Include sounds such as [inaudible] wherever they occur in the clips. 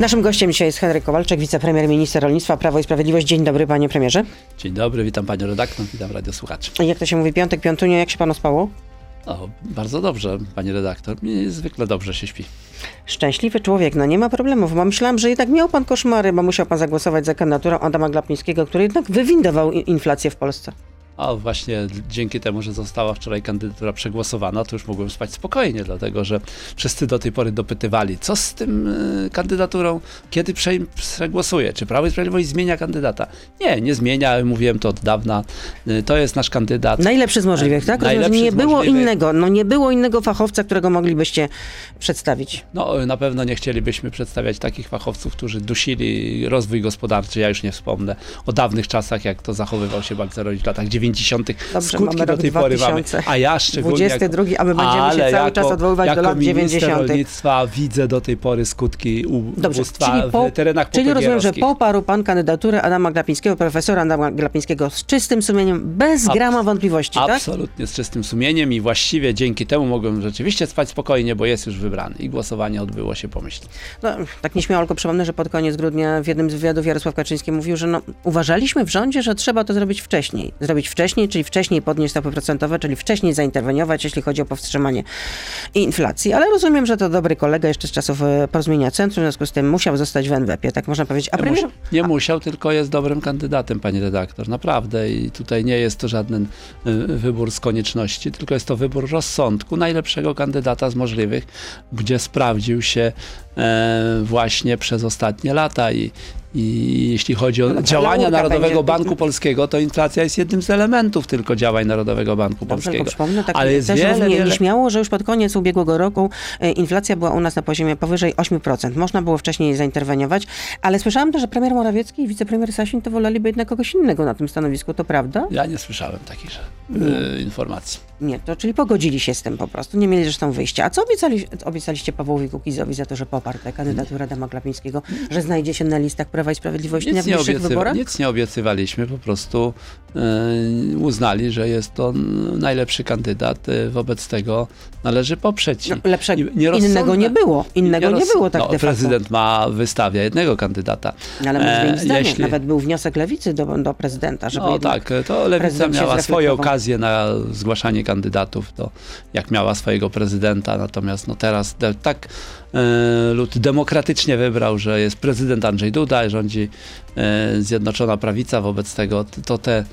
Naszym gościem dzisiaj jest Henryk Kowalczyk, wicepremier, minister rolnictwa, Prawo i Sprawiedliwość. Dzień dobry, panie premierze. Dzień dobry, witam panią redaktor, witam radiosłuchaczy. Jak to się mówi, piątek, piątunio, jak się panu spało? O, bardzo dobrze, pani redaktor. Mnie zwykle dobrze się śpi. Szczęśliwy człowiek, no nie ma problemów, bo myślałam, że jednak miał pan koszmary, bo musiał pan zagłosować za kandydaturą Adama Glapińskiego, który jednak wywindował inflację w Polsce. A właśnie dzięki temu, że została wczoraj kandydatura przegłosowana, to już mogłem spać spokojnie, dlatego że wszyscy do tej pory dopytywali, co z tym y, kandydaturą, kiedy prze, przegłosuje, czy Prawo i Sprawiedliwość zmienia kandydata. Nie, nie zmienia, mówiłem to od dawna. Y, to jest nasz kandydat. Najlepszy z możliwych, tak? Rozumiem, że Najlepszy nie było możliwych. innego, no nie było innego fachowca, którego moglibyście przedstawić. No, na pewno nie chcielibyśmy przedstawiać takich fachowców, którzy dusili rozwój gospodarczy. Ja już nie wspomnę o dawnych czasach, jak to zachowywał się Balcerowicz w latach 90. Dobrze, Skutki do tej pory mamy. 2000. A ja szczególnie. 22, a my będziemy ale się cały czas odwoływać jako do lat minister 90. rolnictwa widzę do tej pory skutki Dobrze, ubóstwa po, w terenach czyli rozumiem, że poparł pan kandydaturę Adama Glapińskiego, profesora Adama Glapińskiego z czystym sumieniem, bez Abs- grama wątpliwości, tak? Absolutnie z czystym sumieniem i właściwie dzięki temu mogłem rzeczywiście spać spokojnie, bo jest już wybrany i głosowanie odbyło się pomyślnie. No, tak nieśmiało tylko przypomnę, że pod koniec grudnia w jednym z wywiadów Jarosław Kaczyński mówił, że no, uważaliśmy w rządzie, że trzeba to zrobić wcześniej. Zrobić wcześniej, czyli wcześniej podnieść stopy procentowe, czyli wcześniej zainterweniować, jeśli chodzi o powstrzymanie inflacji. Ale rozumiem, że to dobry kolega jeszcze z czasów e, porozumienia centrum, w związku z tym musiał zostać w NWP, tak można powiedzieć. A Nie, premier... mus, nie musiał, tylko jest dobrym kandydatem, pani redaktor, naprawdę. I tutaj nie jest to żaden y, wybór z konieczności, tylko jest to wybór rozsądku, najlepszego kandydata z możliwych, gdzie sprawdził się e, właśnie przez ostatnie lata i, i jeśli chodzi o No, działania Narodowego. Banku Polskiego, to inflacja jest jednym z elementów tylko działań Narodowego Banku Dobrze, Polskiego. przypomnę, tak Ale jest też wiele, wiele... że już pod koniec ubiegłego roku e, inflacja była u nas na poziomie powyżej 8%. Można było wcześniej zainterweniować, ale słyszałam też, że premier Morawiecki i wicepremier Sasin to woleliby jednak kogoś innego na tym stanowisku. To prawda? Ja nie słyszałem takich e, informacji. Nie, to czyli pogodzili się z tym po prostu. Nie mieli zresztą wyjścia. A co obiecali, obiecaliście Pawłowi Kukizowi za to, że poparł tę kandydaturę Adama Glapińskiego, że znajdzie się na listach Prawa i Sprawiedliwości na Nic nie, bliższych obiecywa, wyborach? nic nie obiecywaliśmy, po prostu e, uznali, że jest to najlepszy kandydat, e, wobec tego należy poprzeć. No, lepszego, innego nie było. Innego nie nierozs- było tak no, de facto. Prezydent ma, wystawia jednego kandydata. No, Ale zmienić E, jeśli- Nawet był wniosek lewicy do, do prezydenta, żeby No tak, to lewica miała swoje okazje na zgłaszanie kandydatów, to jak miała swojego prezydenta, natomiast no teraz tak lud demokratycznie wybrał, że jest prezydent Andrzej Duda, rządzi e, Zjednoczona Prawica, wobec tego to te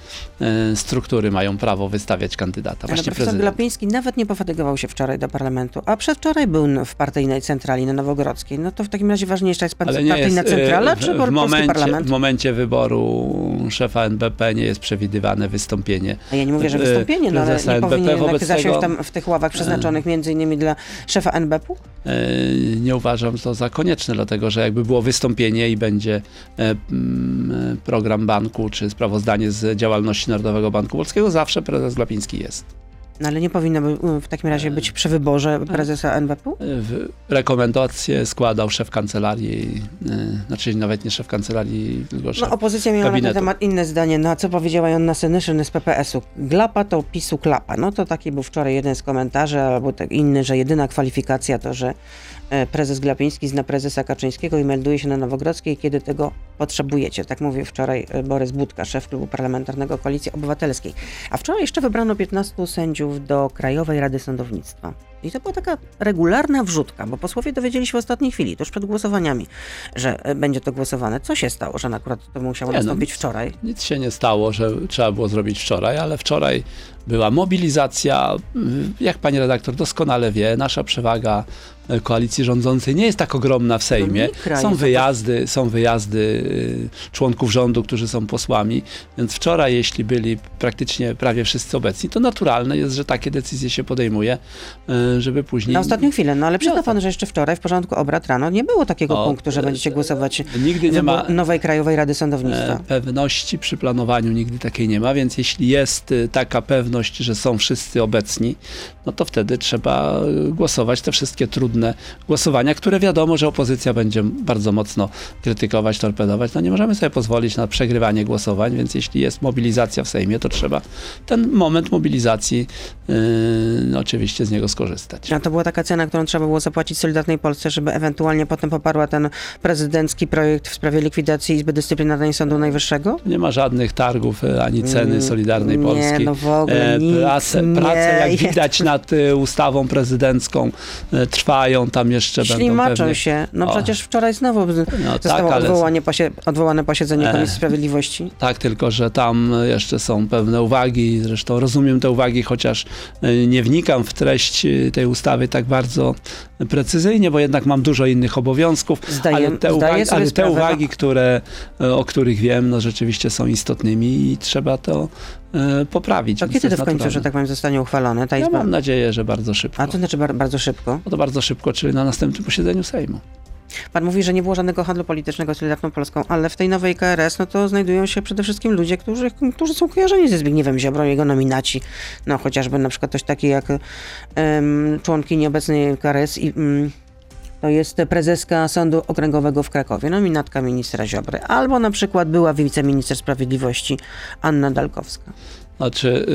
e, struktury mają prawo wystawiać kandydata, Ale właśnie profesor prezydent. Glapiński nawet nie pofatygował się wczoraj do parlamentu, a przedwczoraj był w partyjnej centrali na Nowogrodzkiej. No to w takim razie ważniejsza jest Ale partyjna jest, e, centrala, w, czy w momencie, parlament? w momencie wyboru szefa NBP nie jest przewidywane wystąpienie A ja nie mówię, że e, wystąpienie, no ale nie NBP, powinien zasiąść tam w tych ławach przeznaczonych między innymi dla szefa NBP-u? Nie uważam to za konieczne, dlatego że jakby było wystąpienie i będzie e, mm, e, program banku czy sprawozdanie z działalności Narodowego Banku Polskiego, zawsze prezes Glapiński jest. No ale nie powinno by, w takim razie być przy wyborze prezesa? E, w- Rekomendacje składał szef kancelarii, znaczy nawet nie szef kancelarii, tylko szef No opozycja miała na ten temat inne zdanie. No a co powiedziała Joanna Senyszyn z PPS-u? Glapa to PiSu klapa. No to taki był wczoraj jeden z komentarzy, albo tak inny, że jedyna kwalifikacja to, że prezes Glapiński zna prezesa Kaczyńskiego i melduje się na Nowogrodzkiej, kiedy tego potrzebujecie. Tak mówił wczoraj e, Borys Budka, szef klubu parlamentarnego Koalicji Obywatelskiej. A wczoraj jeszcze wybrano 15 sędziów do Krajowej Rady Sądownictwa. I to była taka regularna wrzutka, bo posłowie dowiedzieli się w ostatniej chwili, tuż przed głosowaniami, że e, będzie to głosowane. Co się stało, że akurat to musiało Nie, no, nastąpić wczoraj? Nic się nie stało, że trzeba było zrobić wczoraj, ale wczoraj była mobilizacja. Jak pani redaktor doskonale wie, nasza przewaga e, koalicji rządzącej nie jest tak ogromna w Sejmie. kraj, Są wyjazdy, są wyjazdy y, członków rządu, którzy są posłami, więc wczoraj, jeśli byli praktycznie prawie wszyscy obecni, to naturalne jest, że takie decyzje się podejmuje, y, żeby później... Na ostatnią chwilę, no ale przyzna No, pan, że jeszcze wczoraj w porządku obrad rano nie było takiego O, punktu, że e, będziecie głosować Nigdy nie ma nowej Krajowej Rady Sądownictwa. e, pewności przy planowaniu, nigdy takiej nie ma, więc jeśli jest y, taka pewność, że są wszyscy obecni, no to wtedy trzeba głosować te wszystkie trudne głosowania, które wiadomo, że opozycja będzie bardzo mocno krytykować, torpedować. No nie możemy sobie pozwolić na przegrywanie głosowań, więc jeśli jest mobilizacja w Sejmie, to trzeba ten moment mobilizacji y, oczywiście z niego skorzystać. korzystać. A to była taka cena, którą trzeba było zapłacić Solidarnej Polsce, żeby ewentualnie potem poparła ten prezydencki projekt w sprawie likwidacji Izby Dyscyplinarnej Sądu Najwyższego? Nie ma żadnych targów e, ani ceny Mm, Solidarnej nie, Polski. no w ogóle E, nic prace, nie prace, jak widać nad e, ustawą prezydencką, e, trwają, tam jeszcze Ślimaczą pewnie... się. No O. przecież wczoraj znowu No zostało tak, ale- odwołane posiedzenie E. Komisji Sprawiedliwości. Tak, tylko że tam jeszcze są pewne uwagi. Zresztą rozumiem te uwagi, chociaż e, nie wnikam w treść e, tej ustawy tak bardzo precyzyjnie, bo jednak mam dużo innych obowiązków. Zdaję- ale te, uwagi, ale te uwagi, które, e, o których wiem, no rzeczywiście są istotnymi i trzeba to poprawić. To więc kiedy to w końcu, naturalne. że tak powiem, zostanie uchwalone ta Ja izba? mam nadzieję, że bardzo szybko. A to znaczy bar- bardzo szybko. No to bardzo szybko, czyli na następnym posiedzeniu Sejmu. Pan mówi, że nie było żadnego handlu politycznego z Solidarną Polską, ale w tej nowej KRS no to znajdują się przede wszystkim ludzie, którzy, którzy są kojarzeni ze Zbigniewem Ziobrą, jego nominaci. No chociażby na przykład ktoś taki jak em, członkini obecnej KRS i mm, to jest prezeska Sądu Okręgowego w Krakowie, nominatka ministra Ziobry, albo na przykład była wiceminister sprawiedliwości Anna Dalkowska. Znaczy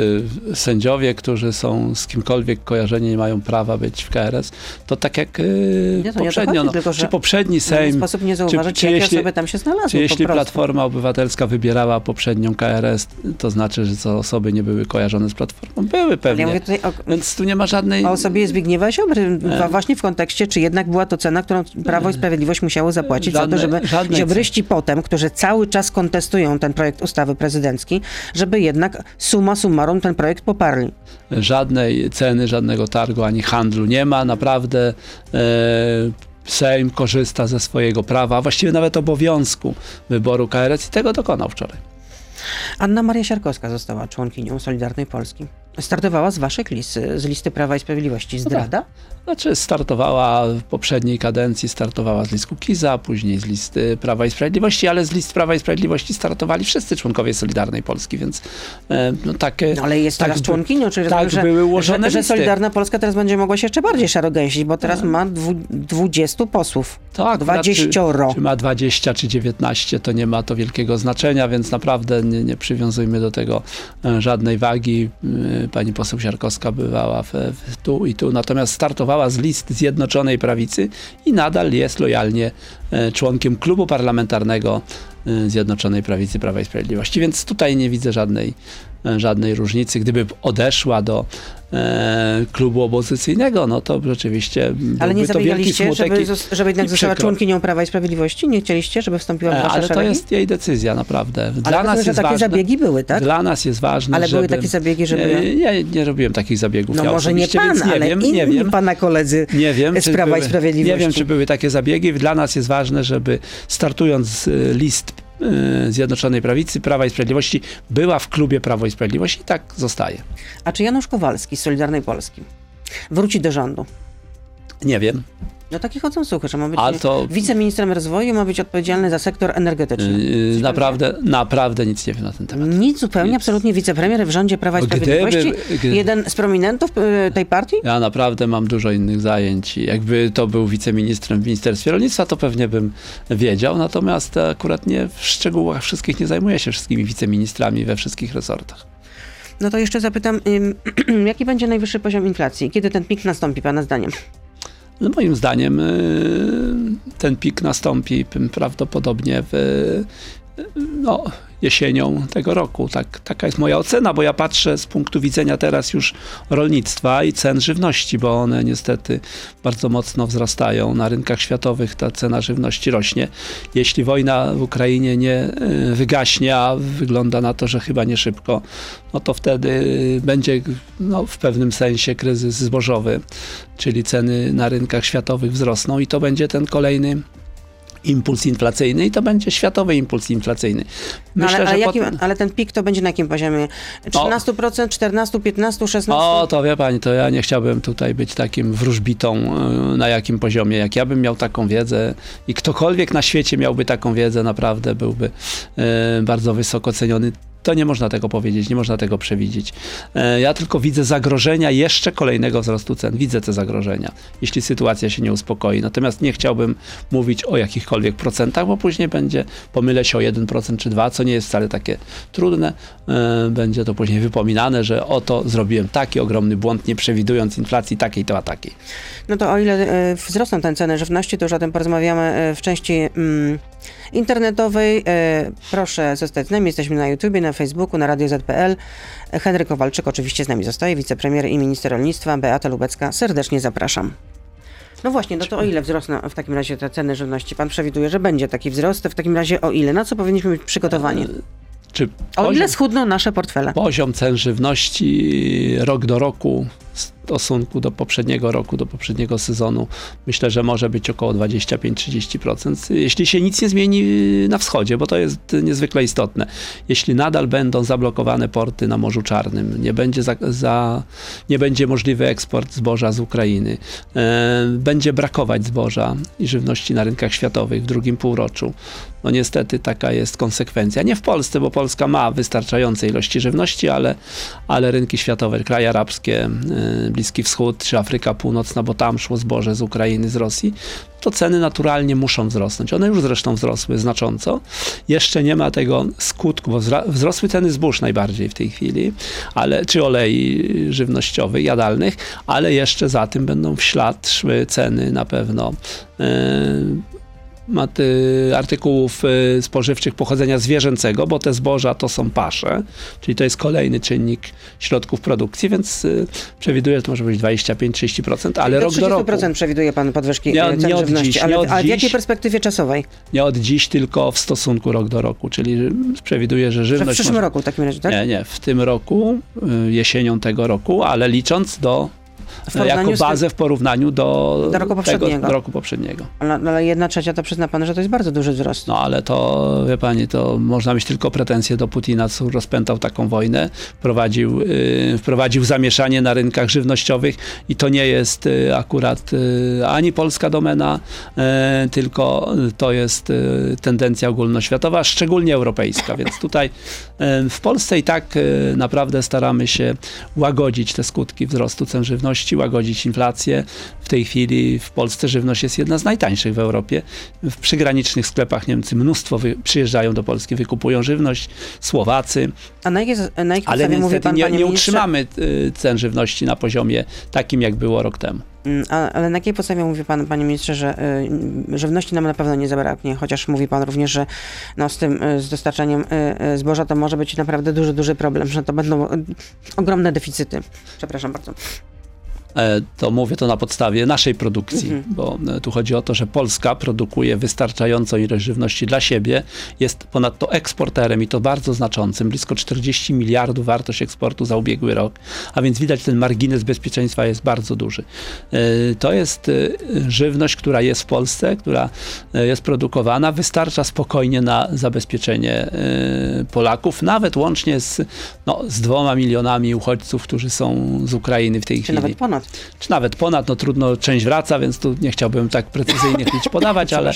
y, sędziowie, którzy są z kimkolwiek kojarzeni, nie mają prawa być w KRS, to tak jak y, Nie, to poprzednio, chodzi, no, tylko, czy poprzedni Sejm, sposób nie zauważyć, czy jakie jeśli- osoby tam się znalazły czy jeśli. Platforma Obywatelska wybierała poprzednią KRS, to znaczy, że te osoby nie były kojarzone z Platformą? Były Ale pewnie. Ja mówię tutaj o, Więc tu nie ma żadnej... o osobie Zbigniewa Ziobry, wa- właśnie w kontekście, czy jednak była to cena, którą Prawo i Sprawiedliwość musiało zapłacić za Żadnej- to, żeby ziobryści potem, którzy cały czas kontestują ten projekt ustawy prezydencki, żeby jednak summa summarum ten projekt poparli. żadnej ceny, żadnego targu ani handlu nie ma. Naprawdę e, Sejm korzysta ze swojego prawa, a właściwie nawet obowiązku wyboru KRS i tego dokonał wczoraj. Anna Maria Siarkowska została członkinią Solidarnej Polski. Startowała z waszych list, z listy Prawa i Sprawiedliwości. Zdrada? Znaczy startowała w poprzedniej kadencji, startowała z list Kukiza, później z listy Prawa i Sprawiedliwości, ale z list Prawa i Sprawiedliwości startowali wszyscy członkowie Solidarnej Polski, więc e, no takie... No, ale jest tak teraz by- członkinią, czyli tak rozumiem, były że, ułożone że, że listy. Solidarna Polska teraz będzie mogła się jeszcze bardziej szarogęsić, bo teraz ma dwu, 20 posłów. Akurat 20. Czy, czy ma 20 czy 19, to nie ma to wielkiego znaczenia, więc naprawdę nie, nie przywiązujmy do tego e, żadnej wagi. Pani poseł Siarkowska bywała w, w tu i tu, natomiast startowała z list Zjednoczonej Prawicy i nadal jest lojalnie e, członkiem klubu parlamentarnego e, Zjednoczonej Prawicy Prawa i Sprawiedliwości, więc tutaj nie widzę żadnej, żadnej różnicy. Gdyby odeszła do e, klubu opozycyjnego, no to rzeczywiście Ale nie to zabiegaliście, żeby, i- żeby jednak i została członkinią Prawa i Sprawiedliwości? Nie chcieliście, żeby wstąpiła w E, wasze Ale to szeregi? jest jej decyzja, naprawdę. Dla Ale nas rozumiem, że takie ważne, zabiegi były, tak? Dla nas jest ważne, Ale były żeby... takie zabiegi, żeby... Nie, nie, nie robiłem takich zabiegów. No ja może nie pan, nie ale wiem, inni nie wiem. pana koledzy Nie wiem, z Prawa i były, Sprawiedliwości. Nie wiem, czy były takie zabiegi. Dla nas jest ważne, żeby startując z y, list Zjednoczonej Prawicy, Prawa i Sprawiedliwości, była w klubie Prawo i Sprawiedliwość i tak zostaje. A czy Janusz Kowalski z Solidarnej Polski wróci do rządu? Nie wiem. No takie chodzą słuchy, że ma być to wiceministrem rozwoju, ma być odpowiedzialny za sektor energetyczny. y, naprawdę, naprawdę nic nie wiem na ten temat. Nic zupełnie, absolutnie wicepremier w rządzie Prawa i Gdyby- Sprawiedliwości. gdy- Jeden z prominentów y, tej partii? Ja naprawdę mam dużo innych zajęć. Jakby to był wiceministrem w Ministerstwie Rolnictwa, to pewnie bym wiedział. Natomiast akurat nie w szczegółach wszystkich nie zajmuję się wszystkimi wiceministrami we wszystkich resortach. No to jeszcze zapytam, [clears throat] jaki będzie najwyższy poziom inflacji? Kiedy ten pik nastąpi, pana zdaniem? No moim zdaniem y, ten pik nastąpi prawdopodobnie w, no, jesienią tego roku. Tak, taka jest moja ocena, bo ja patrzę z punktu widzenia teraz już rolnictwa i cen żywności, bo one niestety bardzo mocno wzrastają. Na rynkach światowych ta cena żywności rośnie. Jeśli wojna w Ukrainie nie y, wygaśnie, a wygląda na to, że chyba nie szybko, no to wtedy będzie no, w pewnym sensie kryzys zbożowy, czyli ceny na rynkach światowych wzrosną i to będzie ten kolejny impuls inflacyjny i to będzie światowy impuls inflacyjny. No ale, jakim, potem- ale ten pik to będzie na jakim poziomie? 13%, 14, 15, 16? O, to wie pani, to ja nie chciałbym tutaj być takim wróżbitą, y, na jakim poziomie. Jak ja bym miał taką wiedzę i ktokolwiek na świecie miałby taką wiedzę, naprawdę byłby y, bardzo wysoko ceniony. To nie można tego powiedzieć, nie można tego przewidzieć. E, ja tylko widzę zagrożenia jeszcze kolejnego wzrostu cen. Widzę te zagrożenia, jeśli sytuacja się nie uspokoi. Natomiast nie chciałbym mówić o jakichkolwiek procentach, bo później będzie, pomylę się o 1% czy 2%, co nie jest wcale takie trudne. E, będzie to później wypominane, że oto zrobiłem taki ogromny błąd, nie przewidując inflacji takiej to a takiej. No to o ile e, wzrosną te ceny żywności, to już o tym porozmawiamy w części mm, internetowej. Proszę zostać z nami, jesteśmy na YouTubie, na Facebooku, na Radio ZPL. Henryk Kowalczyk oczywiście z nami zostaje, wicepremier i minister rolnictwa, Beata Lubecka. Serdecznie zapraszam. No właśnie, no to o ile wzrosną w takim razie te ceny żywności? Pan przewiduje, że będzie taki wzrost, w takim razie o ile? Na co powinniśmy być przygotowani? Czy O ile poziom, schudną nasze portfele? poziom cen żywności rok do roku stosunku do poprzedniego roku, do poprzedniego sezonu, myślę, że może być około 25-30%, jeśli się nic nie zmieni na wschodzie, bo to jest niezwykle istotne. Jeśli nadal będą zablokowane porty na Morzu Czarnym, nie będzie, za, za, nie będzie możliwy eksport zboża z Ukrainy, e, będzie brakować zboża i żywności na rynkach światowych w drugim półroczu, no niestety taka jest konsekwencja. Nie w Polsce, bo Polska ma wystarczające ilości żywności, ale, ale rynki światowe, kraje arabskie, y, Bliski Wschód czy Afryka Północna, bo tam szło zboże z Ukrainy, z Rosji, to ceny naturalnie muszą wzrosnąć. One już zresztą wzrosły znacząco. Jeszcze nie ma tego skutku, bo wzrosły ceny zbóż najbardziej w tej chwili, ale, czy olei żywnościowych, jadalnych, ale jeszcze za tym będą w ślad szły ceny na pewno y, artykułów y, spożywczych pochodzenia zwierzęcego, bo te zboża to są pasze, czyli to jest kolejny czynnik środków produkcji, więc y, przewiduję, że to może być 25-30%, ale Do rok do roku. 30% przewiduje pan podwyżki Nie e, cen nie od żywności, dziś, ale, nie od ale w jakiej perspektywie czasowej? Nie od dziś, tylko w stosunku rok do roku, czyli przewiduję, że Że w żywność... przyszłym może- roku w takim razie, tak? Nie, nie, w tym roku, jesienią tego roku, ale licząc do jako bazę w porównaniu do, Do roku tego, poprzedniego. do roku poprzedniego. Ale, ale jedna trzecia to przyzna pan, że to jest bardzo duży wzrost. No ale to, wie pani, to można mieć tylko pretensje do Putina, co rozpętał taką wojnę, wprowadził, y, wprowadził zamieszanie na rynkach żywnościowych i to nie jest y, akurat y, ani polska domena, y, tylko to jest y, tendencja ogólnoświatowa, szczególnie europejska, więc tutaj y, w Polsce i tak naprawdę staramy się łagodzić te skutki wzrostu cen żywności, łagodzić inflację. W tej chwili w Polsce żywność jest jedna z najtańszych w Europie. W przygranicznych sklepach Niemcy mnóstwo przyjeżdżają do Polski, wykupują żywność, Słowacy, A na jakiej, na jakiej ale niestety pan, nie, nie utrzymamy y, cen żywności na poziomie takim, jak było rok temu. Mm, ale na jakiej podstawie mówi pan, panie ministrze, że y, żywności nam na pewno nie zabraknie, chociaż mówi pan również, że no, z tym, y, z dostarczaniem zboża to może być naprawdę duży, duży problem, że to będą ogromne deficyty. Przepraszam bardzo. E, to mówię to na podstawie naszej produkcji, Mhm. bo e, tu chodzi o to, że Polska produkuje wystarczającą ilość żywności dla siebie, jest ponadto eksporterem i to bardzo znaczącym, blisko 40 miliardów wartość eksportu za ubiegły rok, a więc widać ten margines bezpieczeństwa jest bardzo duży. E, To jest żywność, która jest w Polsce, która jest produkowana, wystarcza spokojnie na zabezpieczenie Polaków, nawet łącznie z, no, z dwoma milionami uchodźców, którzy są z Ukrainy w tej Czy chwili nawet ponad. Czy nawet ponad, no trudno, część wraca, więc tu nie chciałbym tak precyzyjnie chcieć podawać, [laughs] ale,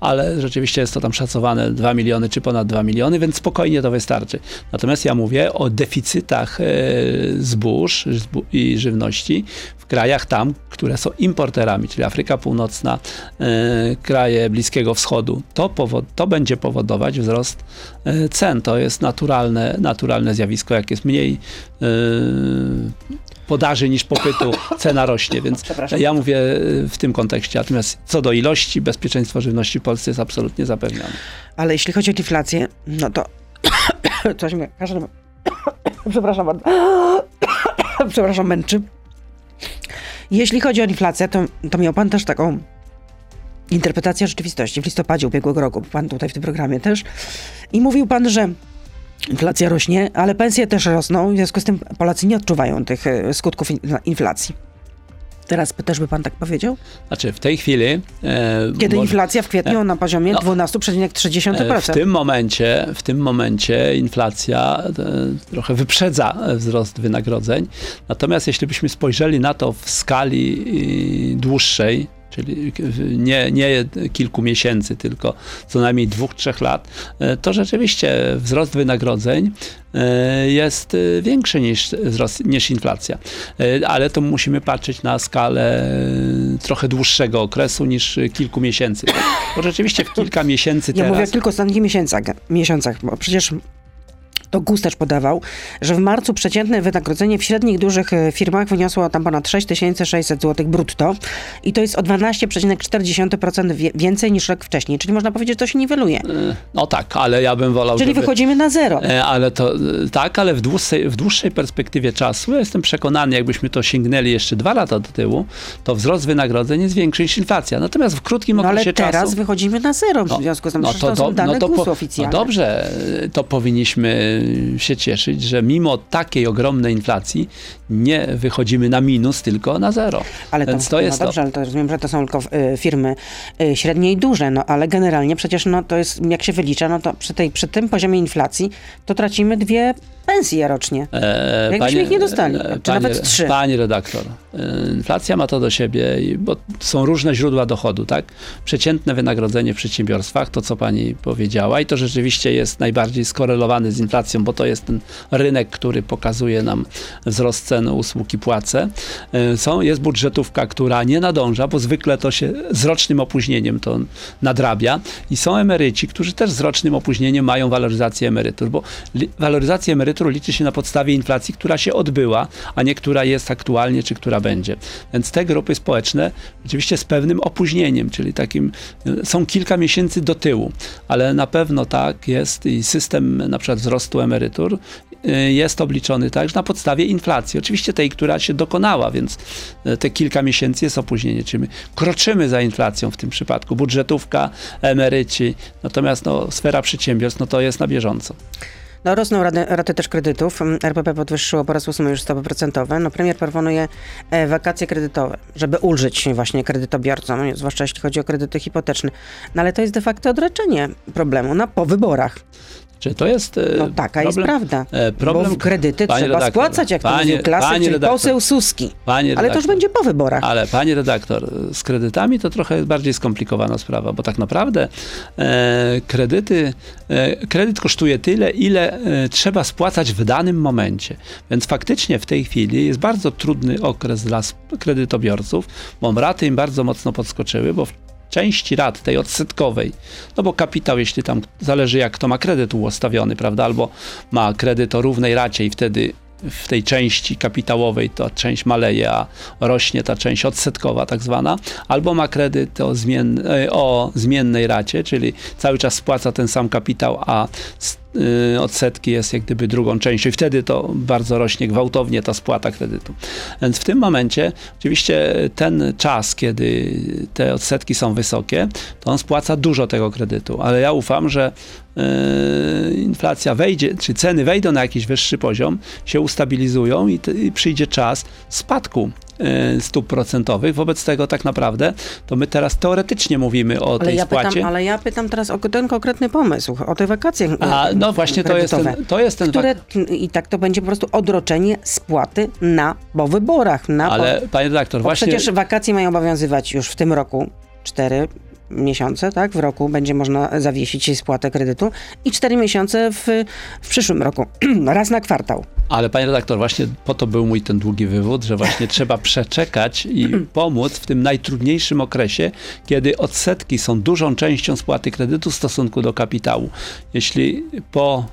ale rzeczywiście jest to tam szacowane 2 miliony czy ponad 2 miliony, więc spokojnie to wystarczy. Natomiast ja mówię o deficytach e, zbóż zbó- i żywności w krajach tam, które są importerami, czyli Afryka Północna, e, kraje Bliskiego Wschodu. To, to będzie powodować wzrost e, cen. To jest naturalne, naturalne zjawisko. Jak jest mniej podaży niż popytu, cena rośnie, więc ja mówię y, w tym kontekście. Natomiast co do ilości, bezpieczeństwo żywności w Polsce jest absolutnie zapewnione. Ale jeśli chodzi o inflację, no to [coughs] coś mnie, każdy... [coughs] Przepraszam bardzo. [coughs] Przepraszam, męczy. Jeśli chodzi o inflację, to, to miał pan też taką interpretację rzeczywistości w listopadzie ubiegłego roku, pan tutaj w tym programie też. I mówił pan, że inflacja rośnie, ale pensje też rosną, w związku z tym Polacy nie odczuwają tych e, skutków in- inflacji. Teraz też by pan tak powiedział? Znaczy w tej chwili... E, Kiedy może- inflacja w kwietniu na poziomie No. 12,3%. E, W tym momencie, w tym momencie inflacja e, trochę wyprzedza e, wzrost wynagrodzeń. Natomiast jeśli byśmy spojrzeli na to w skali e, dłuższej, czyli nie, nie kilku miesięcy, tylko co najmniej dwóch, trzech lat, e, to rzeczywiście wzrost wynagrodzeń e, jest większy niż, wzrost, niż inflacja. Ale to musimy patrzeć na skalę trochę dłuższego okresu niż kilku miesięcy. Bo rzeczywiście w kilka miesięcy ja teraz... Ja mówię tylko o ostatnich miesiącach, miesiącach, bo przecież to GUS też podawał, że w marcu przeciętne wynagrodzenie w średnich dużych e, firmach wyniosło tam ponad 6600 zł brutto i to jest o 12,4% więcej niż rok wcześniej, czyli można powiedzieć, że to się niweluje. E, no tak, ale ja bym wolał, Czyli żeby... wychodzimy na zero. E, ale to tak, ale w dłuższej, w dłuższej perspektywie czasu, ja jestem przekonany, jakbyśmy to sięgnęli jeszcze dwa lata do tyłu, to wzrost wynagrodzeń jest większy niż inflacja. Natomiast w krótkim no, okresie czasu... ale teraz wychodzimy na zero w no, związku z tym, no, to, to, są dane no to, GUS-u oficjalne. No dobrze, to powinniśmy się cieszyć, że mimo takiej ogromnej inflacji nie wychodzimy na minus, tylko na zero. Ale to, Więc to no jest dobrze, to. ale to rozumiem, że to są tylko y, firmy y, średnie i duże, no ale generalnie przecież no, to jest, jak się wylicza, no to przy, tej, przy tym poziomie inflacji to tracimy dwie pensje rocznie. E, Jakbyśmy panie, ich nie dostali, e, czy panie, nawet trzy. Pani redaktor, e, inflacja ma to do siebie, bo są różne źródła dochodu, tak? Przeciętne wynagrodzenie w przedsiębiorstwach, to co pani powiedziała i to rzeczywiście jest najbardziej skorelowane z inflacją, bo to jest ten rynek, który pokazuje nam wzrost cen usług i płace. Są, jest budżetówka, która nie nadąża, bo zwykle to się z rocznym opóźnieniem to nadrabia i są emeryci, którzy też z rocznym opóźnieniem mają waloryzację emerytur, bo waloryzacja emerytur emerytur liczy się na podstawie inflacji, która się odbyła, a nie która jest aktualnie, czy która będzie. Więc te grupy społeczne oczywiście z pewnym opóźnieniem, czyli takim są kilka miesięcy do tyłu, ale na pewno tak jest i system na przykład wzrostu emerytur y, jest obliczony także na podstawie inflacji. Oczywiście tej, która się dokonała, więc y, te kilka miesięcy jest opóźnienie, czyli my kroczymy za inflacją w tym przypadku. Budżetówka, emeryci, natomiast no, sfera przedsiębiorstw, no to jest na bieżąco. No, rosną raty, raty też kredytów. Mm, RPP podwyższyło po raz ósmy już stopy procentowe. No, premier proponuje e, wakacje kredytowe, żeby ulżyć właśnie kredytobiorcom, zwłaszcza jeśli chodzi o kredyty hipoteczne. No ale to jest de facto odreczenie problemu na po wyborach. Czy to jest. E, no taka problem, jest prawda. E, problem, bo kredyty trzeba redaktor, spłacać, jak panie, to mówił klasyk, czyli poseł Suski. Panie ale to już będzie po wyborach. Ale pani redaktor, z kredytami to trochę bardziej skomplikowana sprawa, bo tak naprawdę e, kredyty, e, kredyt kosztuje tyle, ile e, trzeba spłacać w danym momencie. Więc faktycznie w tej chwili jest bardzo trudny okres dla kredytobiorców, bo raty im bardzo mocno podskoczyły, bo w części rat, tej odsetkowej, no bo kapitał, jeśli tam zależy jak kto ma kredyt ułostawiony, prawda, albo ma kredyt o równej racie i wtedy w tej części kapitałowej ta część maleje, a rośnie ta część odsetkowa tak zwana, albo ma kredyt o, zmien, e, o zmiennej racie, czyli cały czas spłaca ten sam kapitał, a Y, odsetki jest jak gdyby drugą częścią i wtedy to bardzo rośnie gwałtownie ta spłata kredytu. Więc w tym momencie oczywiście ten czas, kiedy te odsetki są wysokie, to on spłaca dużo tego kredytu, ale ja ufam, że inflacja wejdzie, czy ceny wejdą na jakiś wyższy poziom, się ustabilizują i, i przyjdzie czas spadku Y, stóp procentowych. Wobec tego tak naprawdę to my teraz teoretycznie mówimy o ale tej ja spłacie. Pytam, ale ja pytam teraz o ten konkretny pomysł, o te wakacje A, no właśnie to jest ten, to jest ten które, I tak to będzie po prostu odroczenie spłaty na po wyborach. Na ale po, panie redaktor, właśnie... Przecież wakacje mają obowiązywać już w tym roku cztery miesiące, tak, w roku będzie można zawiesić spłatę kredytu i cztery miesiące w, w przyszłym roku, [clears throat] raz na kwartał. Ale panie redaktor, właśnie po to był mój ten długi wywód, że właśnie [clears throat] trzeba przeczekać i pomóc w tym najtrudniejszym okresie, kiedy odsetki są dużą częścią spłaty kredytu w stosunku do kapitału. Jeśli po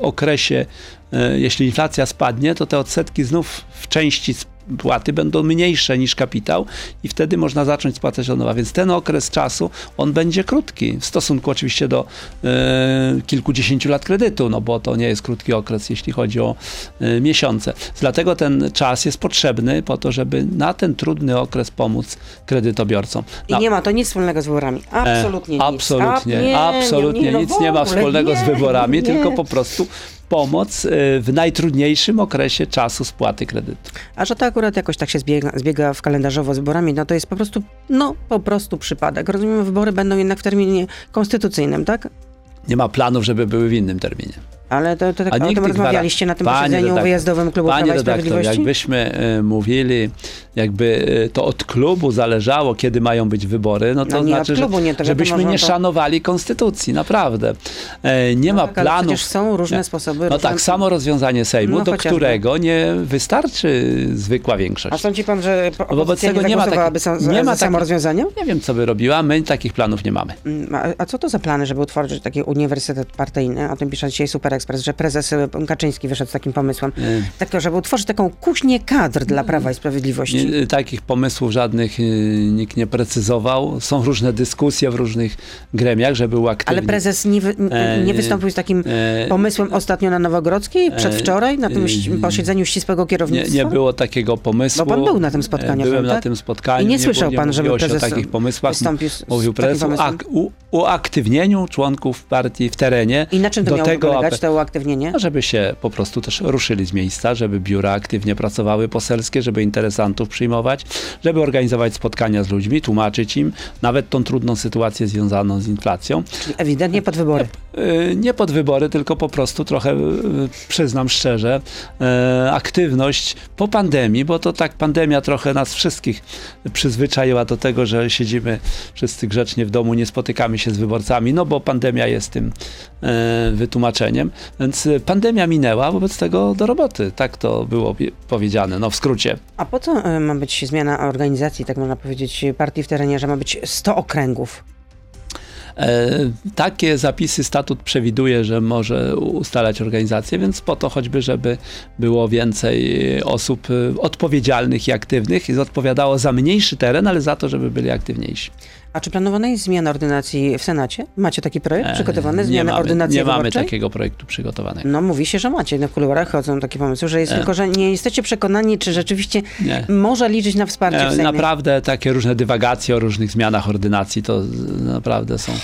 okresie, e, jeśli inflacja spadnie, to te odsetki znów w części płaty będą mniejsze niż kapitał i wtedy można zacząć spłacać od nowa. Więc ten okres czasu, on będzie krótki w stosunku oczywiście do e, kilkudziesięciu lat kredytu, no bo to nie jest krótki okres, jeśli chodzi o e, miesiące. Dlatego ten czas jest potrzebny po to, żeby na ten trudny okres pomóc kredytobiorcom. I nie ma to nic wspólnego z wyborami. Absolutnie e, nic. Absolutnie, A, nie, absolutnie nie, nie, nic nie ma wspólnego z wyborami, tylko po prostu pomoc y, w najtrudniejszym okresie czasu spłaty kredytu. A że to akurat jakoś tak się zbiega, zbiega w kalendarzowo z wyborami, no to jest po prostu, no po prostu przypadek. Rozumiem, wybory będą jednak w terminie konstytucyjnym, tak? Nie ma planów, żeby były w innym terminie. Ale to, to tak A o tym rozmawialiście na tym Panie posiedzeniu redaktor, wyjazdowym klubu Panie Prawa i redaktor, jakbyśmy e, mówili, jakby e, to od klubu zależało, kiedy mają być wybory, no to No nie znaczy, klubu, że, nie, to żebyśmy nie to- szanowali konstytucji, naprawdę. E, nie No ma tak, planów. Przecież są różne Nie. sposoby. No różne... tak, samo rozwiązanie Sejmu, No do chociażby. którego nie wystarczy zwykła A większość. sądzi pan, że No wobec tego nie ma takich- sam, nie ma samo rozwiązaniem? Nie wiem, co by robiła, my takich planów nie mamy. Mm, A, a co to za plany, żeby utworzyć taki uniwersytet partyjny? O tym pisze dzisiaj Super Express, że prezes y, Kaczyński wyszedł z takim pomysłem. E, Tak, żeby utworzyć taką kuźnię kadr dla Prawa i Sprawiedliwości. Nie, takich pomysłów żadnych y, nikt nie precyzował. Są różne dyskusje w różnych gremiach, żeby uaktywnić. Ale prezes nie, wy, E, nie wystąpił z takim e, pomysłem ostatnio na Nowogrodzkiej, przedwczoraj, na tym e, posiedzeniu ścisłego Nie, kierownictwa? nie było takiego pomysłu. Bo pan był na tym spotkaniu, E, Byłem tak? na tym spotkaniu. I nie było- słyszał pan, żeby prezes takich pomysłach. wystąpił z, Mówił prezes o ak- uaktywnieniu członków partii w terenie. I na czym to do miało tego, polegać, to uaktywnienie? Żeby się po prostu też ruszyli z miejsca, żeby biura aktywnie pracowały poselskie, żeby interesantów przyjmować, żeby organizować spotkania z ludźmi, tłumaczyć im nawet tą trudną sytuację związaną z inflacją. Czyli ewidentnie pod wybory. Y, Nie pod wybory, tylko po prostu trochę, y, przyznam szczerze, e, aktywność po pandemii, bo to tak pandemia trochę nas wszystkich przyzwyczaiła do tego, że siedzimy wszyscy grzecznie w domu, nie spotykamy się z wyborcami, no bo pandemia jest tym wytłumaczeniem. Więc y, pandemia minęła, wobec tego do roboty. Tak to było powiedziane, no w skrócie. A po co y, ma być zmiana organizacji, tak można powiedzieć, partii w terenie, że ma być 100 okręgów? E, Takie zapisy statut przewiduje, że może ustalać organizację, więc po to choćby, żeby było więcej osób e, odpowiedzialnych i aktywnych i odpowiadało za mniejszy teren, ale za to, żeby byli aktywniejsi. A czy planowana jest zmiana ordynacji w Senacie? Macie taki projekt E, przygotowany, nie zmiana mamy, ordynacji Nie mamy takiego projektu przygotowanego. No mówi się, że macie. Na kuluarach chodzą takie pomysły, że jest E. tylko, że nie jesteście przekonani, czy rzeczywiście Nie. może liczyć na wsparcie w E, Sejmie. Naprawdę takie różne dywagacje o różnych zmianach ordynacji to naprawdę są y,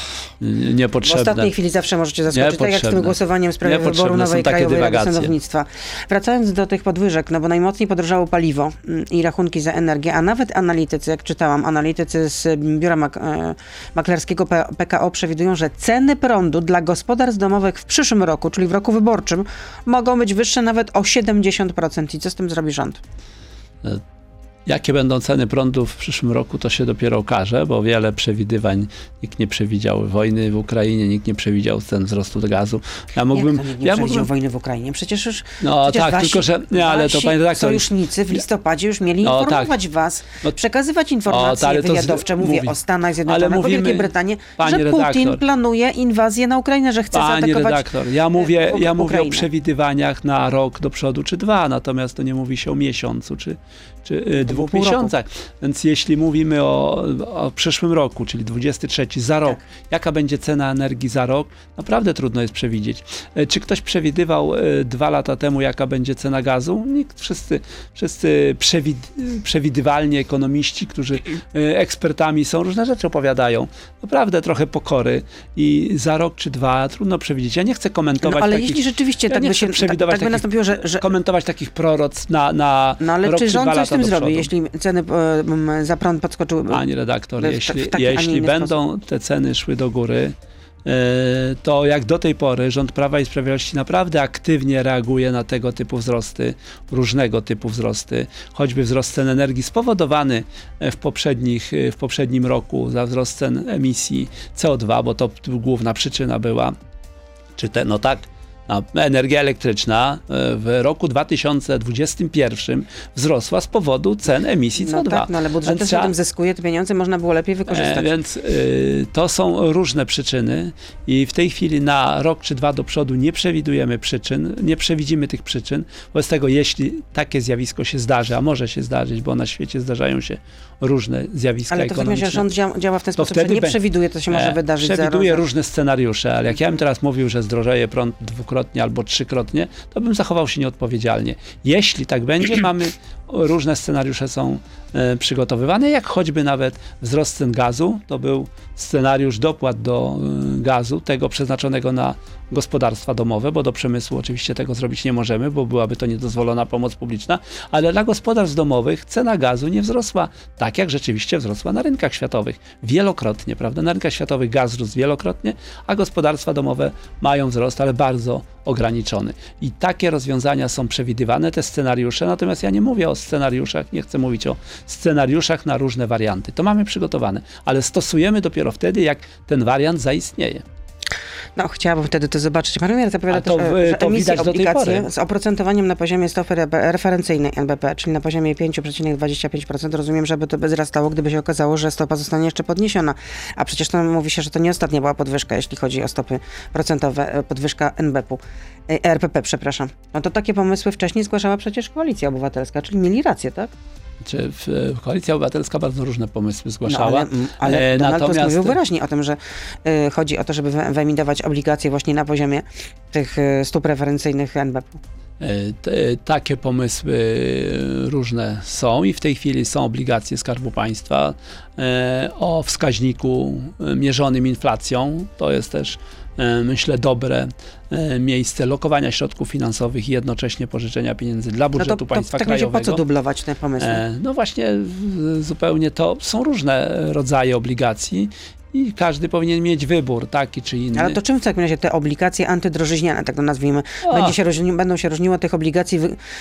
W niepotrzebne. ostatniej chwili zawsze możecie zaskoczyć, tak jak z tym Niepotrzebne. głosowaniem w sprawie Niepotrzebne wyboru nowej Krajowej Rady. Sądownictwa. Wracając do tych podwyżek, no bo najmocniej podrożało paliwo mm, i rachunki za energię, a nawet analitycy, jak czytałam, analitycy z biura e, maklerskiego PKO przewidują, że ceny prądu dla gospodarstw domowych w przyszłym roku, czyli w roku wyborczym, mogą być wyższe nawet o 70%. I co z tym zrobi rząd? Jakie będą ceny prądu w przyszłym roku, to się dopiero okaże, bo wiele przewidywań nikt nie przewidział wojny w Ukrainie, nikt nie przewidział cen wzrostu gazu. Ja mógłbym. jak to nikt nie ja przewidział mógłbym wojny w Ukrainie? Przecież już no Przecież tak, wasi, tylko że. Nie, ale to panie redaktor. sojusznicy w listopadzie już mieli No, informować was, No, przekazywać informacje to ale to z- wywiadowcze, mówię mówi- o Stanach ale Zjednoczonych, o mówimy- Wielkiej Brytanii, że Putin redaktor. planuje inwazję na Ukrainę, że chce Panie zaatakować redaktor, ja mówię, w- ja mówię o przewidywaniach na rok do przodu czy dwa, natomiast to nie mówi się o miesiącu czy, czy y, dwóch pół roku. miesiącach. Więc jeśli mówimy o, o przyszłym roku, czyli 23 za rok, Tak. jaka będzie cena energii za rok, naprawdę trudno jest przewidzieć. E, Czy ktoś przewidywał e, dwa lata temu, jaka będzie cena gazu? Nikt, wszyscy, wszyscy przewid, przewidywalni ekonomiści, którzy e, ekspertami są, różne rzeczy opowiadają. Naprawdę trochę pokory i za rok czy dwa trudno przewidzieć. Ja nie chcę No, komentować ale takich, jeśli rzeczywiście Ja tak by się tak, tak by nastąpiło, że, że komentować takich proroc na, na no ale rok czy czy rząd dwa coś z tym zrobi. Jeśli ceny e, za prąd podskoczyły? Pani redaktor, w- w jeśli, taki, a nie jeśli będą te ceny szły do góry, e, to jak do tej pory rząd Prawa i Sprawiedliwości naprawdę aktywnie reaguje na tego typu wzrosty, różnego typu wzrosty, choćby wzrost cen energii spowodowany e, w, poprzednich, w poprzednim roku za wzrost cen emisji CO2, bo to główna przyczyna była, czy te, no tak, energia elektryczna e, w roku 2021 wzrosła z powodu cen emisji CO2. No tak, no ale budżet Więc też trzeba- na tym zyskuje, te pieniądze można było lepiej wykorzystać. E, więc y, to są różne przyczyny i w tej chwili na rok czy dwa do przodu nie przewidujemy przyczyn, nie przewidzimy tych przyczyn. Wobec tego, jeśli takie zjawisko się zdarzy, a może się zdarzyć, bo na świecie zdarzają się różne zjawiska ale to w takim razie ekonomiczne. rząd dzia- działa w ten To sposób, że nie przewiduje, to się może E, wydarzyć Przewiduje różne scenariusze, ale jak ja bym teraz mówił, że zdrożeje prąd dwukrotnie albo trzykrotnie, to bym zachował się nieodpowiedzialnie. Jeśli tak będzie, [clears throat] mamy różne scenariusze są e, przygotowywane, jak choćby nawet wzrost cen gazu, to był scenariusz dopłat do e, gazu, tego przeznaczonego na gospodarstwa domowe, bo do przemysłu oczywiście tego zrobić nie możemy, bo byłaby to niedozwolona pomoc publiczna, ale dla gospodarstw domowych cena gazu nie wzrosła tak, jak rzeczywiście wzrosła na rynkach światowych. Wielokrotnie, prawda? Na rynkach światowych gaz wzrósł wielokrotnie, a gospodarstwa domowe mają wzrost, ale bardzo ograniczony. I takie rozwiązania są przewidywane, te scenariusze, natomiast ja nie mówię o scenariuszach, nie chcę mówić o scenariuszach na różne warianty. To mamy przygotowane, ale stosujemy dopiero wtedy, jak ten wariant zaistnieje. No, chciałabym wtedy to zobaczyć. Pan premier zapowiada to też, że to emisje widać do tej obligacje pory. z oprocentowaniem na poziomie stopy re- referencyjnej NBP, czyli na poziomie 5,25%. Rozumiem, żeby to wzrastało, gdyby się okazało, że stopa zostanie jeszcze podniesiona. A przecież to mówi się, że to nie ostatnia była podwyżka, jeśli chodzi o stopy procentowe, e, podwyżka NBP-u, RPP, przepraszam. No to takie pomysły wcześniej zgłaszała przecież Koalicja Obywatelska, czyli mieli rację, tak? Czy w, Koalicja Obywatelska bardzo różne pomysły No, zgłaszała. ale ale E, Donald Tusk natomiast- mówił wyraźnie o tym, że y, chodzi o to, żeby wy- wyemitować obligacje właśnie na poziomie tych y, stóp referencyjnych NBP. E, te- Takie pomysły różne są i w tej chwili są obligacje Skarbu Państwa e, o wskaźniku e, mierzonym inflacją. To jest też, e, myślę, dobre e, miejsce lokowania środków finansowych i jednocześnie pożyczenia pieniędzy dla No to, budżetu to państwa w takim razie po krajowego. co dublować te pomysły? E, No właśnie, zupełnie to są różne rodzaje obligacji i każdy powinien mieć wybór, taki czy inny. Ale to czym w takim razie te obligacje antydrożyźniane, tak to nazwijmy, się różni, będą się różniły od tych obligacji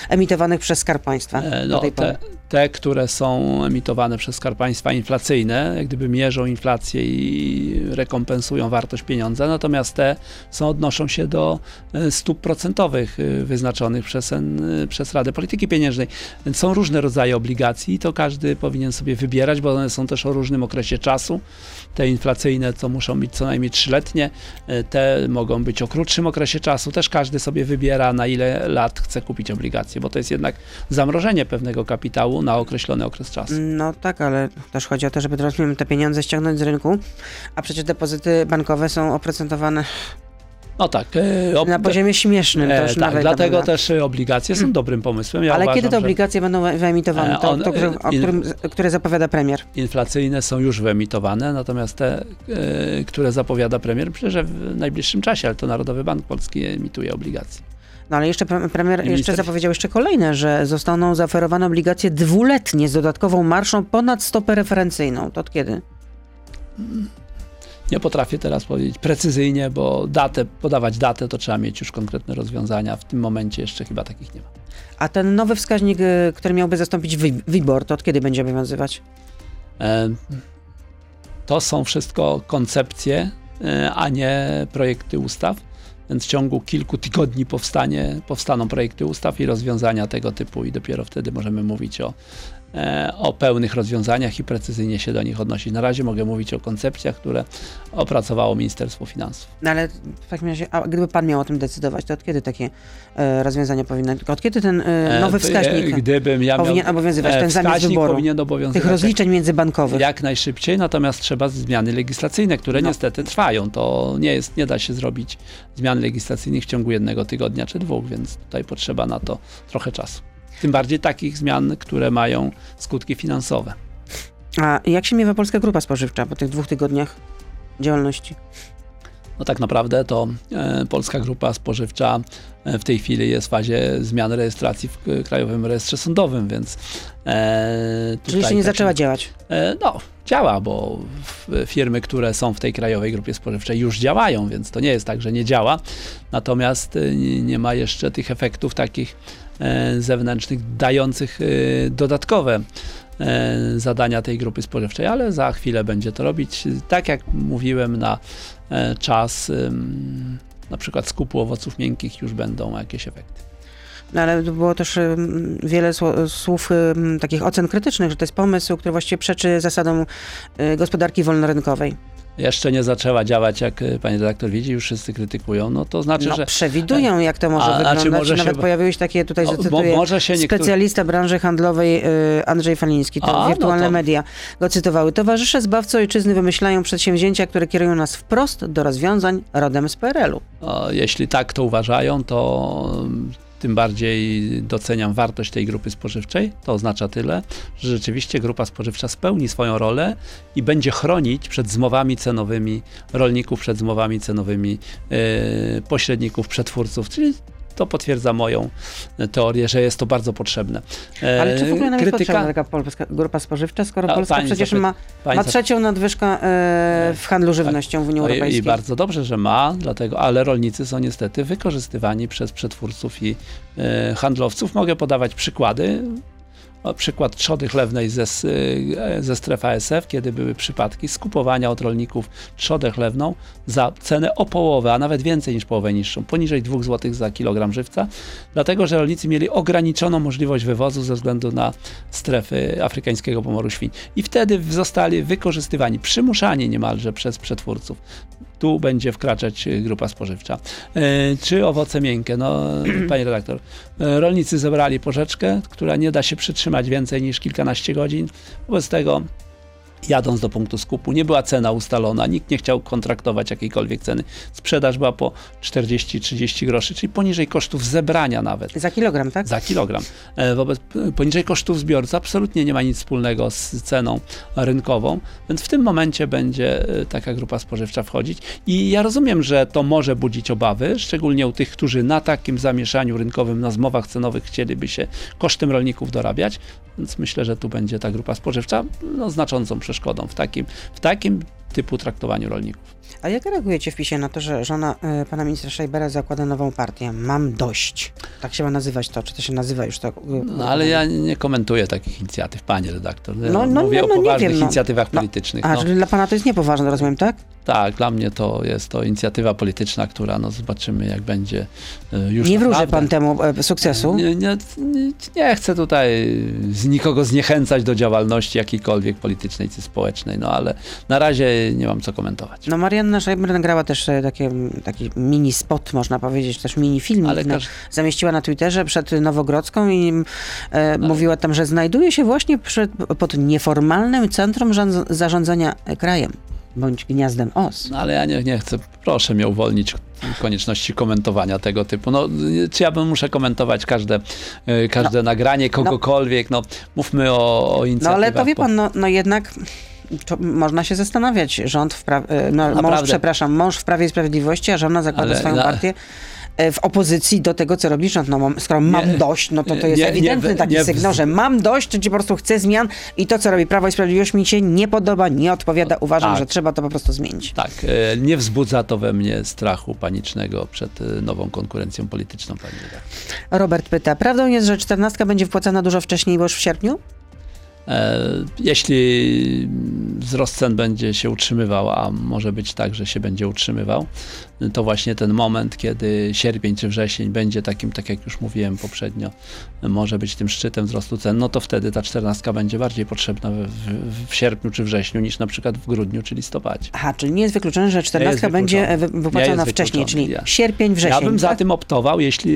emitowanych przez Skarb Państwa E, No, te, te, które są emitowane przez Skarb Państwa inflacyjne, jak gdyby mierzą inflację i rekompensują wartość pieniądza, natomiast te są, odnoszą się do e, stóp procentowych e, wyznaczonych przez, przez Radę Polityki Pieniężnej. Są różne rodzaje obligacji i to każdy powinien sobie wybierać, bo one są też o różnym okresie czasu. Te inflacyjne to muszą być co najmniej trzyletnie, e, te mogą być o krótszym okresie czasu. Też każdy sobie wybiera, na ile lat chce kupić obligacje, bo to jest jednak zamrożenie pewnego kapitału na określony okres czasu. No tak, ale też chodzi o to, żeby rozumiem, te pieniądze ściągnąć z rynku, a przecież depozyty bankowe są oprocentowane No tak. e, ob- na poziomie śmiesznym. To e, już tak, nawet dlatego też e, obligacje są dobrym pomysłem. Ja Ale uważam, kiedy te że obligacje będą wy- wyemitowane? E, To, on- to, które- o in- którym, które zapowiada premier. Inflacyjne są już wyemitowane, natomiast te, e, które zapowiada premier, myślę, że w najbliższym czasie, ale to Narodowy Bank Polski emituje obligacje. No ale jeszcze pre- premier jeszcze zapowiedział jeszcze kolejne, że zostaną zaoferowane obligacje dwuletnie z dodatkową marszą ponad stopę referencyjną. To od kiedy? Nie potrafię teraz powiedzieć precyzyjnie, bo datę, podawać datę to trzeba mieć już konkretne rozwiązania. W tym momencie jeszcze chyba takich nie ma. A ten nowy wskaźnik, y, który miałby zastąpić Wi- WIBOR, to od kiedy będzie obowiązywać? E, To są wszystko koncepcje, e, a nie projekty ustaw. Więc w ciągu kilku tygodni powstanie, powstaną projekty ustaw i rozwiązania tego typu, i dopiero wtedy możemy mówić o, o pełnych rozwiązaniach i precyzyjnie się do nich odnosić. Na razie mogę mówić o koncepcjach, które opracowało Ministerstwo Finansów. No ale w takim razie, a gdyby pan miał o tym decydować, to od kiedy takie e, rozwiązania powinny, od kiedy ten e, E, nowy e, wskaźnik Gdybym ja miał, powinien obowiązywać, e, ten zamiast wyboru, powinien obowiązywać tych rozliczeń międzybankowych? jak najszybciej, natomiast trzeba zmiany legislacyjne, które No. niestety trwają. To nie jest, nie da się zrobić zmian legislacyjnych w ciągu jednego tygodnia czy dwóch, więc tutaj potrzeba na to trochę czasu. Tym bardziej takich zmian, które mają skutki finansowe. A jak się miewa Polska Grupa Spożywcza po tych dwóch tygodniach działalności? No tak naprawdę to e, Polska Grupa Spożywcza e, w tej chwili jest w fazie zmian rejestracji w Krajowym Rejestrze Sądowym, więc e, Czyli tutaj nie takie- zaczęła działać? E, No, działa, bo firmy, które są w tej krajowej grupie spożywczej już działają, więc to nie jest tak, że nie działa. Natomiast nie ma jeszcze tych efektów takich zewnętrznych, dających e, dodatkowe e, zadania tej grupy spożywczej, ale za chwilę będzie to robić. Tak jak mówiłem, na e, czas na przykład skupu owoców miękkich już będą jakieś efekty. No, ale było też wiele słów takich ocen krytycznych, że to jest pomysł, który właściwie przeczy zasadom y, gospodarki wolnorynkowej. Jeszcze nie zaczęła działać, jak e, pani redaktor widzi, już wszyscy krytykują, no to znaczy, No, że przewidują, jak to może A, znaczy wyglądać. może Nawet się- pojawiły się takie, tutaj o, zacytuję, może się niektórzy... specjalista branży handlowej y, Andrzej Faliński, to A, no wirtualne to- media go cytowały. Towarzysze zbawcy ojczyzny wymyślają przedsięwzięcia, które kierują nas wprost do rozwiązań rodem z PRL-u. Jeśli tak to uważają, to tym bardziej doceniam wartość tej grupy spożywczej. To oznacza tyle, że rzeczywiście grupa spożywcza spełni swoją rolę i będzie chronić przed zmowami cenowymi rolników, przed zmowami cenowymi yy, pośredników, przetwórców, czyli to potwierdza moją teorię, że jest to bardzo potrzebne. E, Ale czy w ogóle nam jest potrzebna taka polska grupa spożywcza, skoro A, Polska przecież ma, ma trzecią nadwyżkę e, w handlu tak. żywnością w Unii Europejskiej? I, I bardzo dobrze, że ma, dlatego, ale rolnicy są niestety wykorzystywani przez przetwórców i e, handlowców. Mogę podawać przykłady przykład trzody chlewnej ze, ze strefy ASF, kiedy były przypadki skupowania od rolników trzodę chlewną za cenę o połowę, a nawet więcej niż połowę niższą, poniżej 2 zł za kilogram żywca, dlatego że rolnicy mieli ograniczoną możliwość wywozu ze względu na strefy afrykańskiego pomoru świń. I wtedy zostali wykorzystywani, przymuszani niemalże przez przetwórców tu będzie wkraczać y, grupa spożywcza. E, czy owoce miękkie? No, [clears throat] panie redaktor, e, rolnicy zebrali porzeczkę, która nie da się przytrzymać więcej niż kilkanaście godzin. Wobec tego jadąc do punktu skupu. Nie była cena ustalona, nikt nie chciał kontraktować jakiejkolwiek ceny. Sprzedaż była po 40-30 groszy, czyli poniżej kosztów zebrania nawet. Za kilogram, tak? Za kilogram. E, wobec, poniżej kosztów zbiorcy absolutnie nie ma nic wspólnego z ceną rynkową, więc w tym momencie będzie e, taka grupa spożywcza wchodzić i ja rozumiem, że to może budzić obawy, szczególnie u tych, którzy na takim zamieszaniu rynkowym, na zmowach cenowych chcieliby się kosztem rolników dorabiać, więc myślę, że tu będzie ta grupa spożywcza no, znaczącą przeszkodą w takim, w takim typu traktowaniu rolników. A jak reagujecie w PiSie na to, że żona y, pana ministra Szejbera zakłada nową partię? Mam dość. Tak się ma nazywać to, czy to się nazywa już tak? Y, no ale ja nie komentuję takich inicjatyw, panie redaktor. No, no, mówię no, no, o poważnych wiem, no. inicjatywach no, politycznych. A, no. czyli dla pana to jest niepoważne, rozumiem, tak? Tak, dla mnie to jest to inicjatywa polityczna, która, no zobaczymy jak będzie y, już Nie wróży pan temu e, sukcesu? Nie, nie, nie, chcę tutaj z nikogo zniechęcać do działalności jakiejkolwiek politycznej czy społecznej, no ale na razie nie mam co komentować. No Marianna Szejber nagrała też e, takie, taki mini spot, można powiedzieć, też mini film. Ale. Zamieściła na Twitterze przed Nowogrodzką i e, ale... mówiła tam, że znajduje się właśnie przed, pod nieformalnym centrum zarządzania krajem bądź gniazdem os. No ale ja nie, nie chcę, proszę mnie uwolnić konieczności komentowania tego typu. No, czy ja bym muszę komentować każde, e, każde no, nagranie no. kogokolwiek, no, mówmy o, o inicjatywach. No ale to wie pan, no, no jednak można się zastanawiać. Rząd w pra... E, no, mąż, przepraszam, mąż w Prawie i Sprawiedliwości, a żona zakłada ale, swoją partię e, w opozycji do tego, co robi rząd. No, skoro mam nie, dość, no to to jest nie, ewidentny nie, taki sygnał, że mam dość, czyli po prostu chcę zmian i to, co robi Prawo i Sprawiedliwość mi się nie podoba, nie odpowiada. Uważam, tak. że trzeba to po prostu zmienić. Tak, e, nie wzbudza to we mnie strachu panicznego przed nową konkurencją polityczną. Pani Robert pyta, prawdą jest, że czternastka będzie wpłacana dużo wcześniej, bo już w sierpniu? E, jeśli wzrost cen będzie się utrzymywał, a może być tak, że się będzie utrzymywał, to właśnie ten moment, kiedy sierpień czy wrzesień będzie takim, tak jak już mówiłem poprzednio, może być tym szczytem wzrostu cen, no to wtedy ta czternastka będzie bardziej potrzebna w, w, w sierpniu czy wrześniu niż na przykład w grudniu czy listopadzie. Aha, czyli nie jest wykluczone, że czternastka będzie wypłacona wcześniej, czyli ja. sierpień, wrzesień. Ja bym tak? za tym optował, jeśli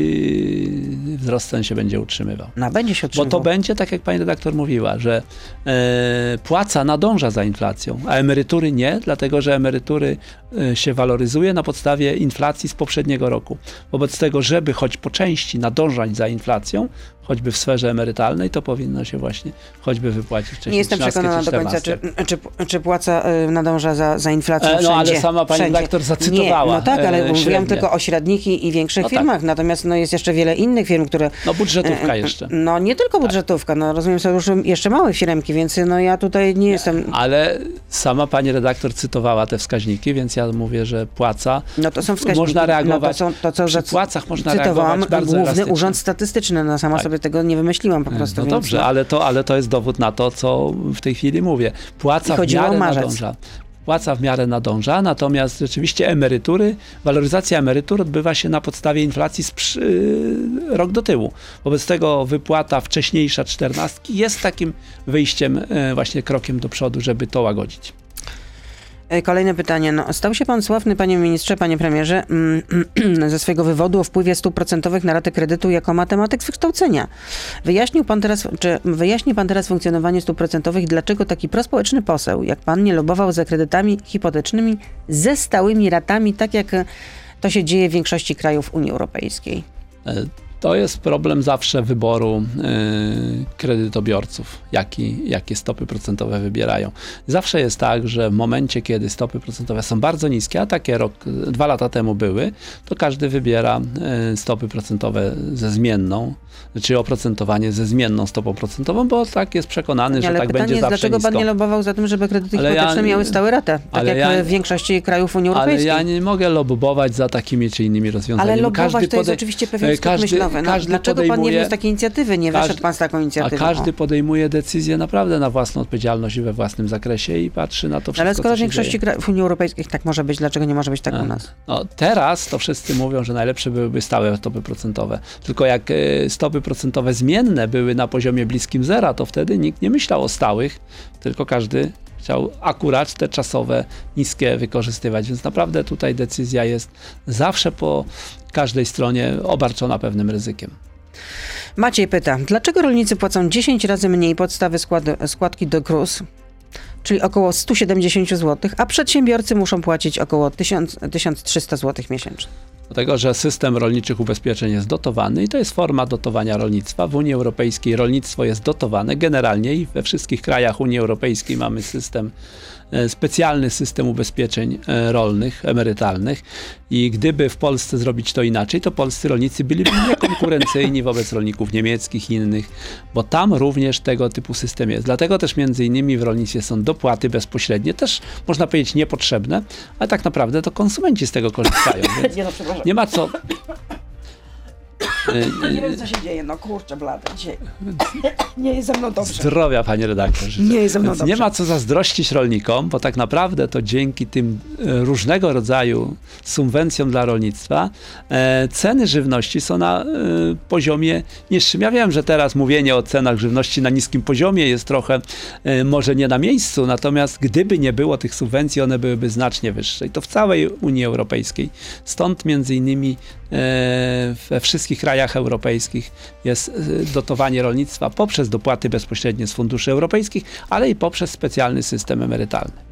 wzrost cen się będzie utrzymywał. No, będzie się utrzymywał. Bo to będzie, tak jak pani redaktor mówiła, że e, płaca nadąża za inflacją, a emerytury nie, dlatego że emerytury e, się waloryzuje na podstawie inflacji z poprzedniego roku. Wobec tego, żeby choć po części nadążać za inflacją, choćby w sferze emerytalnej, to powinno się właśnie choćby wypłacić wcześniej. Nie jestem przekonana do końca, czy, czy, czy płaca y, nadąża za, za inflacją wszędzie. No ale sama pani wszędzie. redaktor zacytowała. Nie, no tak, ale mówiłam tylko o średnich i, większych no tak. firmach, tak. natomiast no, jest jeszcze wiele innych firm, które... No budżetówka jeszcze. No nie tylko tak. budżetówka, no rozumiem, są już jeszcze małe firmki, więc no ja tutaj nie jestem... Ale sama pani redaktor cytowała te wskaźniki, więc ja mówię, że płaca... No to są wskaźniki. Można reagować... No to, są, to co Przy płacach można reagować bardzo Główny Urząd Statystyczny, no sama tak. sobie tego nie wymyśliłam po prostu. No dobrze, no. ale, to, ale to jest dowód na to, co w tej chwili mówię. Płaca w miarę nadąża płaca w miarę nadąża, natomiast rzeczywiście emerytury, waloryzacja emerytur odbywa się na podstawie inflacji z yy, rok do tyłu. Wobec tego wypłata wcześniejsza czternastki jest takim wyjściem, yy, właśnie krokiem do przodu, żeby to łagodzić. E, kolejne pytanie. No, stał się pan sławny, panie ministrze, panie premierze, mm, [clears throat] ze swojego wywodu o wpływie stóp procentowych na ratę kredytu jako matematyk z wykształcenia. Wyjaśnił pan teraz, czy wyjaśni pan teraz funkcjonowanie stóp procentowych, dlaczego taki prospołeczny poseł, jak pan, nie lobował za kredytami hipotecznymi ze stałymi ratami, tak jak to się dzieje w większości krajów Unii Europejskiej? To jest problem zawsze wyboru y, kredytobiorców, jaki, jakie stopy procentowe wybierają. Zawsze jest tak, że w momencie, kiedy stopy procentowe są bardzo niskie, a takie rok, dwa lata temu były, to każdy wybiera y, stopy procentowe ze zmienną, czy oprocentowanie ze zmienną stopą procentową, bo tak jest przekonany, że Ale tak pytanie będzie jest, zawsze dlaczego pan nisko. nie lobował za tym, żeby kredyty Ale ja hipoteczne nie- miały stałe ratę, tak ale jak ja- w większości krajów Unii Ale Europejskiej. ja nie mogę lobbować za takimi czy innymi rozwiązaniami. Ale bo lobować to jest oczywiście pewien e, myślowy. No, każdy dlaczego pan nie wniósł takiej inicjatywy? Nie każdy- wyszedł pan z taką A inicjatywą? każdy O. podejmuje decyzję naprawdę na własną odpowiedzialność i we własnym zakresie i patrzy na to wszystko, Ale skoro w większości krajów Unii Europejskiej tak może być, dlaczego nie może być tak A. u nas? No, teraz to wszyscy mówią, że najlepsze byłyby stałe stopy procentowe. Tylko jak e, stopy procentowe zmienne były na poziomie bliskim zera, to wtedy nikt nie myślał o stałych, tylko każdy chciał akurat te czasowe, niskie wykorzystywać. Więc naprawdę tutaj decyzja jest zawsze po każdej stronie obarczona pewnym ryzykiem. Maciej pyta, dlaczego rolnicy płacą 10 razy mniej podstawy skład, składki do KRUS, czyli około 170 zł, a przedsiębiorcy muszą płacić około 1000, 1300 zł miesięcznie? Dlatego, że system rolniczych ubezpieczeń jest dotowany i to jest forma dotowania rolnictwa. W Unii Europejskiej rolnictwo jest dotowane generalnie i we wszystkich krajach Unii Europejskiej mamy system, specjalny system ubezpieczeń e, rolnych, emerytalnych i gdyby w Polsce zrobić to inaczej, to polscy rolnicy byliby niekonkurencyjni wobec rolników niemieckich i innych, bo tam również tego typu system jest. Dlatego też między innymi w rolnictwie są dopłaty bezpośrednie, też można powiedzieć niepotrzebne, ale tak naprawdę to konsumenci z tego korzystają. Nie no, nie ma co. [laughs] Y, Nie wiem, co się dzieje, no kurczę blade, dzisiaj. [laughs] Nie jest ze mną dobrze. Zdrowia, panie redaktorze. Nie jest ze mną Więc nie dobrze. ma co zazdrościć rolnikom, bo tak naprawdę to dzięki tym e, różnego rodzaju subwencjom dla rolnictwa e, ceny żywności są na e, poziomie niższym. Ja wiem, że teraz mówienie o cenach żywności na niskim poziomie jest trochę e, może nie na miejscu, natomiast gdyby nie było tych subwencji, one byłyby znacznie wyższe. I to w całej Unii Europejskiej. Stąd między innymi e, we wszystkich krajach europejskich jest e, dotowanie rolnictwa poprzez dopłaty bezpośrednie z funduszy europejskich, ale i poprzez specjalny system emerytalny.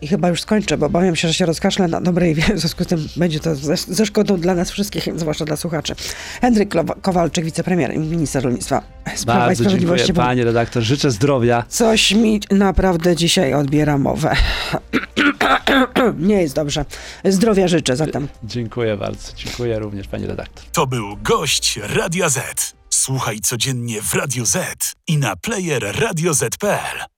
I chyba już skończę, bo obawiam się, że się rozkaszlę na dobrej, w związku z tym będzie to ze, ze szkodą dla nas wszystkich, zwłaszcza dla słuchaczy. Henryk Kowalczyk, wicepremier i minister rolnictwa z Prawa i Bardzo dziękuję, Sprawiedliwości. bo panie redaktor. Życzę zdrowia. Coś mi naprawdę dzisiaj odbiera mowę. [clears throat] Nie jest dobrze. Zdrowia życzę zatem. Dziękuję bardzo. Dziękuję również, panie redaktor. To był gość Radia Z. Słuchaj codziennie w Radio Z i na player radioz.pl.